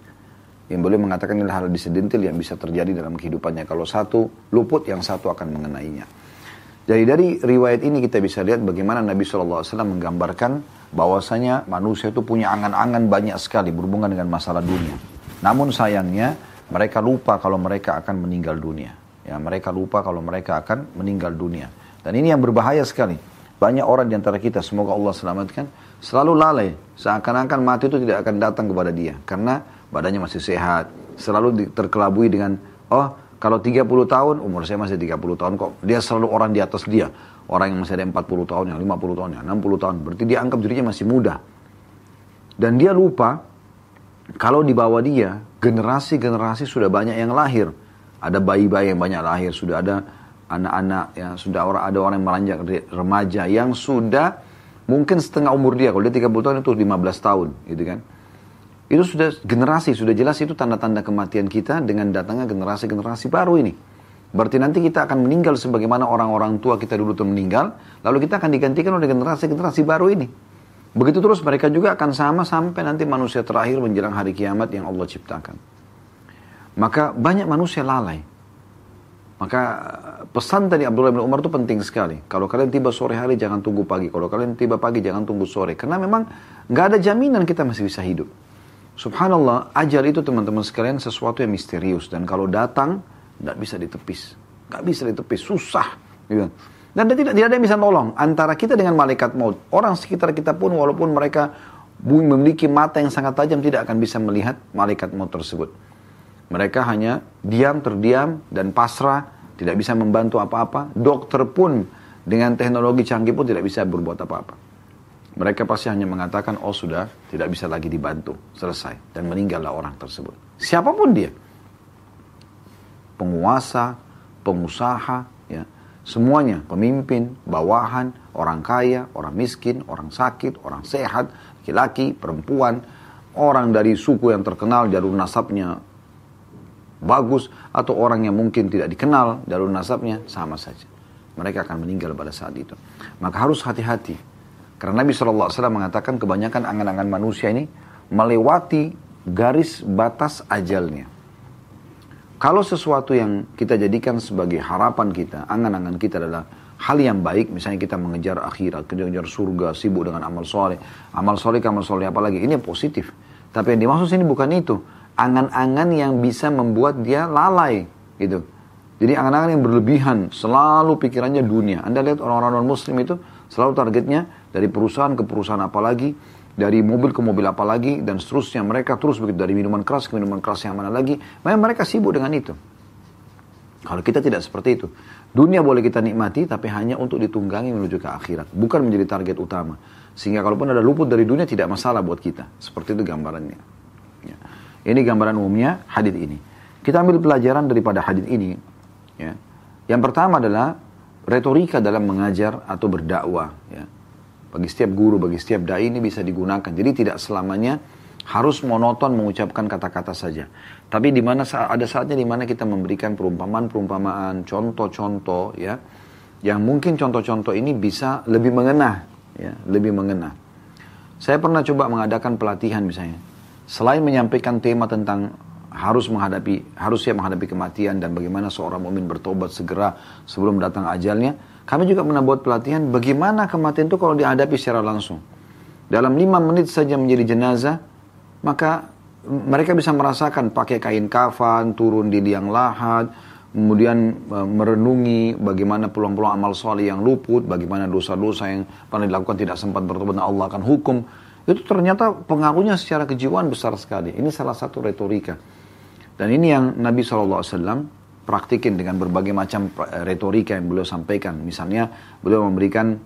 yang boleh mengatakan ini hal disedentil yang bisa terjadi dalam kehidupannya. Kalau satu luput, yang satu akan mengenainya. Jadi dari riwayat ini kita bisa lihat bagaimana Nabi SAW menggambarkan bahwasanya manusia itu punya angan-angan banyak sekali berhubungan dengan masalah dunia. Namun sayangnya mereka lupa kalau mereka akan meninggal dunia. Ya, mereka lupa kalau mereka akan meninggal dunia. Dan ini yang berbahaya sekali. Banyak orang di antara kita, semoga Allah selamatkan, selalu lalai. Seakan-akan mati itu tidak akan datang kepada dia. Karena badannya masih sehat, selalu terkelabui dengan, oh kalau 30 tahun, umur saya masih 30 tahun kok, dia selalu orang di atas dia. Orang yang masih ada 40 tahun, yang 50 tahun, yang 60 tahun, berarti dia anggap dirinya masih muda. Dan dia lupa, kalau di bawah dia, generasi-generasi sudah banyak yang lahir. Ada bayi-bayi yang banyak lahir, sudah ada anak-anak, ya sudah orang ada orang yang meranjak remaja yang sudah mungkin setengah umur dia. Kalau dia 30 tahun itu 15 tahun, gitu kan. Itu sudah generasi, sudah jelas itu tanda-tanda kematian kita dengan datangnya generasi-generasi baru ini. Berarti nanti kita akan meninggal sebagaimana orang-orang tua kita dulu itu meninggal, lalu kita akan digantikan oleh generasi-generasi baru ini. Begitu terus mereka juga akan sama sampai nanti manusia terakhir menjelang hari kiamat yang Allah ciptakan. Maka banyak manusia lalai. Maka pesan tadi Abdullah bin Umar itu penting sekali. Kalau kalian tiba sore hari jangan tunggu pagi. Kalau kalian tiba pagi jangan tunggu sore. Karena memang nggak ada jaminan kita masih bisa hidup. Subhanallah, ajal itu teman-teman sekalian sesuatu yang misterius. Dan kalau datang, tidak bisa ditepis. Tidak bisa ditepis, susah. Gitu. Dan tidak, tidak ada yang bisa tolong. Antara kita dengan malaikat maut. Orang sekitar kita pun walaupun mereka memiliki mata yang sangat tajam tidak akan bisa melihat malaikat maut tersebut. Mereka hanya diam, terdiam, dan pasrah. Tidak bisa membantu apa-apa. Dokter pun dengan teknologi canggih pun tidak bisa berbuat apa-apa. Mereka pasti hanya mengatakan, oh sudah, tidak bisa lagi dibantu, selesai. Dan meninggallah orang tersebut. Siapa pun dia. Penguasa, pengusaha, ya, semuanya, pemimpin, bawahan, orang kaya, orang miskin, orang sakit, orang sehat, laki-laki, perempuan, orang dari suku yang terkenal, jalur nasabnya bagus, atau orang yang mungkin tidak dikenal, jalur nasabnya sama saja. Mereka akan meninggal pada saat itu. Maka harus hati-hati karena Nabi SAW mengatakan kebanyakan angan-angan manusia ini melewati garis batas ajalnya. Kalau sesuatu yang kita jadikan sebagai harapan kita, angan-angan kita adalah hal yang baik, misalnya kita mengejar akhirat, kita mengejar surga, sibuk dengan amal soleh, amal soleh, amal soleh apalagi, ini positif. Tapi yang dimaksud sini bukan itu, angan-angan yang bisa membuat dia lalai, gitu. Jadi angan-angan yang berlebihan, selalu pikirannya dunia. Anda lihat orang-orang non-muslim itu selalu targetnya dari perusahaan ke perusahaan apalagi, dari mobil ke mobil apalagi, dan seterusnya. Mereka terus begitu, dari minuman keras ke minuman keras yang mana lagi. Memang mereka sibuk dengan itu. Kalau kita tidak seperti itu. Dunia boleh kita nikmati, tapi hanya untuk ditunggangi menuju ke akhirat. Bukan menjadi target utama. Sehingga kalaupun ada luput dari dunia, tidak masalah buat kita. Seperti itu gambarannya. Ya. Ini gambaran umumnya hadith ini. Kita ambil pelajaran daripada hadith ini. Ya. Yang pertama adalah retorika dalam mengajar atau berdakwah. Ya. Bagi setiap guru, bagi setiap dai ini bisa digunakan. Jadi tidak selamanya harus monoton mengucapkan kata-kata saja. Tapi di mana ada saatnya di mana kita memberikan perumpamaan-perumpamaan, contoh-contoh ya, yang mungkin contoh-contoh ini bisa lebih mengena, ya, lebih mengena. Saya pernah coba mengadakan pelatihan misalnya, selain menyampaikan tema tentang harus menghadapi harus siap menghadapi kematian dan bagaimana seorang mukmin bertobat segera sebelum datang ajalnya, kami juga pernah buat pelatihan bagaimana kematian itu kalau dihadapi secara langsung. Dalam lima menit saja menjadi jenazah, maka mereka bisa merasakan pakai kain kafan, turun di liang lahat, kemudian e, merenungi bagaimana peluang-peluang amal soleh yang luput, bagaimana dosa-dosa yang pernah dilakukan tidak sempat bertobat, Allah akan hukum. Itu ternyata pengaruhnya secara kejiwaan besar sekali. Ini salah satu retorika. Dan ini yang Nabi SAW praktikin dengan berbagai macam e, retorika yang beliau sampaikan. Misalnya beliau memberikan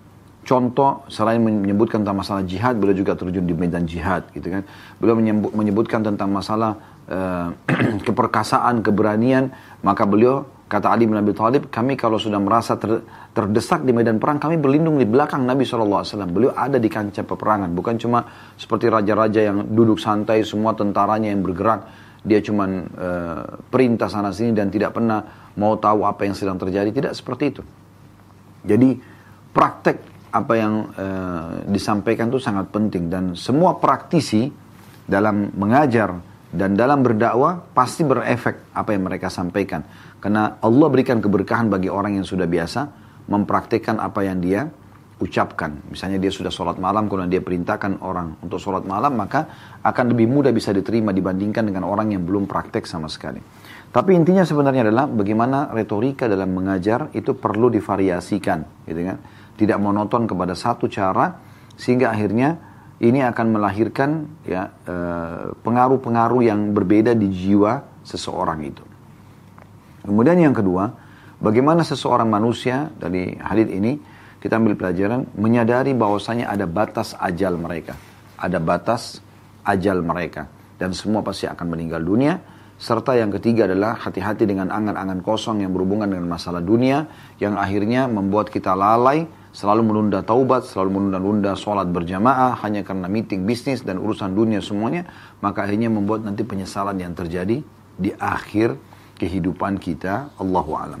contoh selain menyebutkan tentang masalah jihad, beliau juga terjun di medan jihad, gitu kan. Beliau menyebut, menyebutkan tentang masalah uh, keperkasaan, keberanian, maka beliau kata Ali bin Abi Thalib, kami kalau sudah merasa ter, terdesak di medan perang, kami berlindung di belakang Nabi SAW. Beliau ada di kancah peperangan, bukan cuma seperti raja-raja yang duduk santai, semua tentaranya yang bergerak, dia cuma uh, perintah sana sini dan tidak pernah mau tahu apa yang sedang terjadi, tidak seperti itu. Jadi praktek apa yang uh, disampaikan itu sangat penting. Dan semua praktisi dalam mengajar dan dalam berdakwah pasti berefek apa yang mereka sampaikan. Karena Allah berikan keberkahan bagi orang yang sudah biasa mempraktikkan apa yang dia ucapkan. Misalnya dia sudah sholat malam kalau dia perintahkan orang untuk sholat malam maka akan lebih mudah bisa diterima dibandingkan dengan orang yang belum praktek sama sekali. Tapi intinya sebenarnya adalah bagaimana retorika dalam mengajar itu perlu divariasikan gitu kan? Tidak monoton kepada satu cara sehingga akhirnya ini akan melahirkan ya eh, pengaruh-pengaruh yang berbeda di jiwa seseorang itu. Kemudian yang kedua, bagaimana seseorang manusia dari hadis ini kita ambil pelajaran menyadari bahwasanya ada batas ajal mereka, ada batas ajal mereka dan semua pasti akan meninggal dunia. Serta yang ketiga adalah hati-hati dengan angan-angan kosong yang berhubungan dengan masalah dunia yang akhirnya membuat kita lalai selalu menunda taubat, selalu menunda-nunda sholat berjamaah hanya karena meeting bisnis dan urusan dunia semuanya, maka akhirnya membuat nanti penyesalan yang terjadi di akhir kehidupan kita. Allahu alam.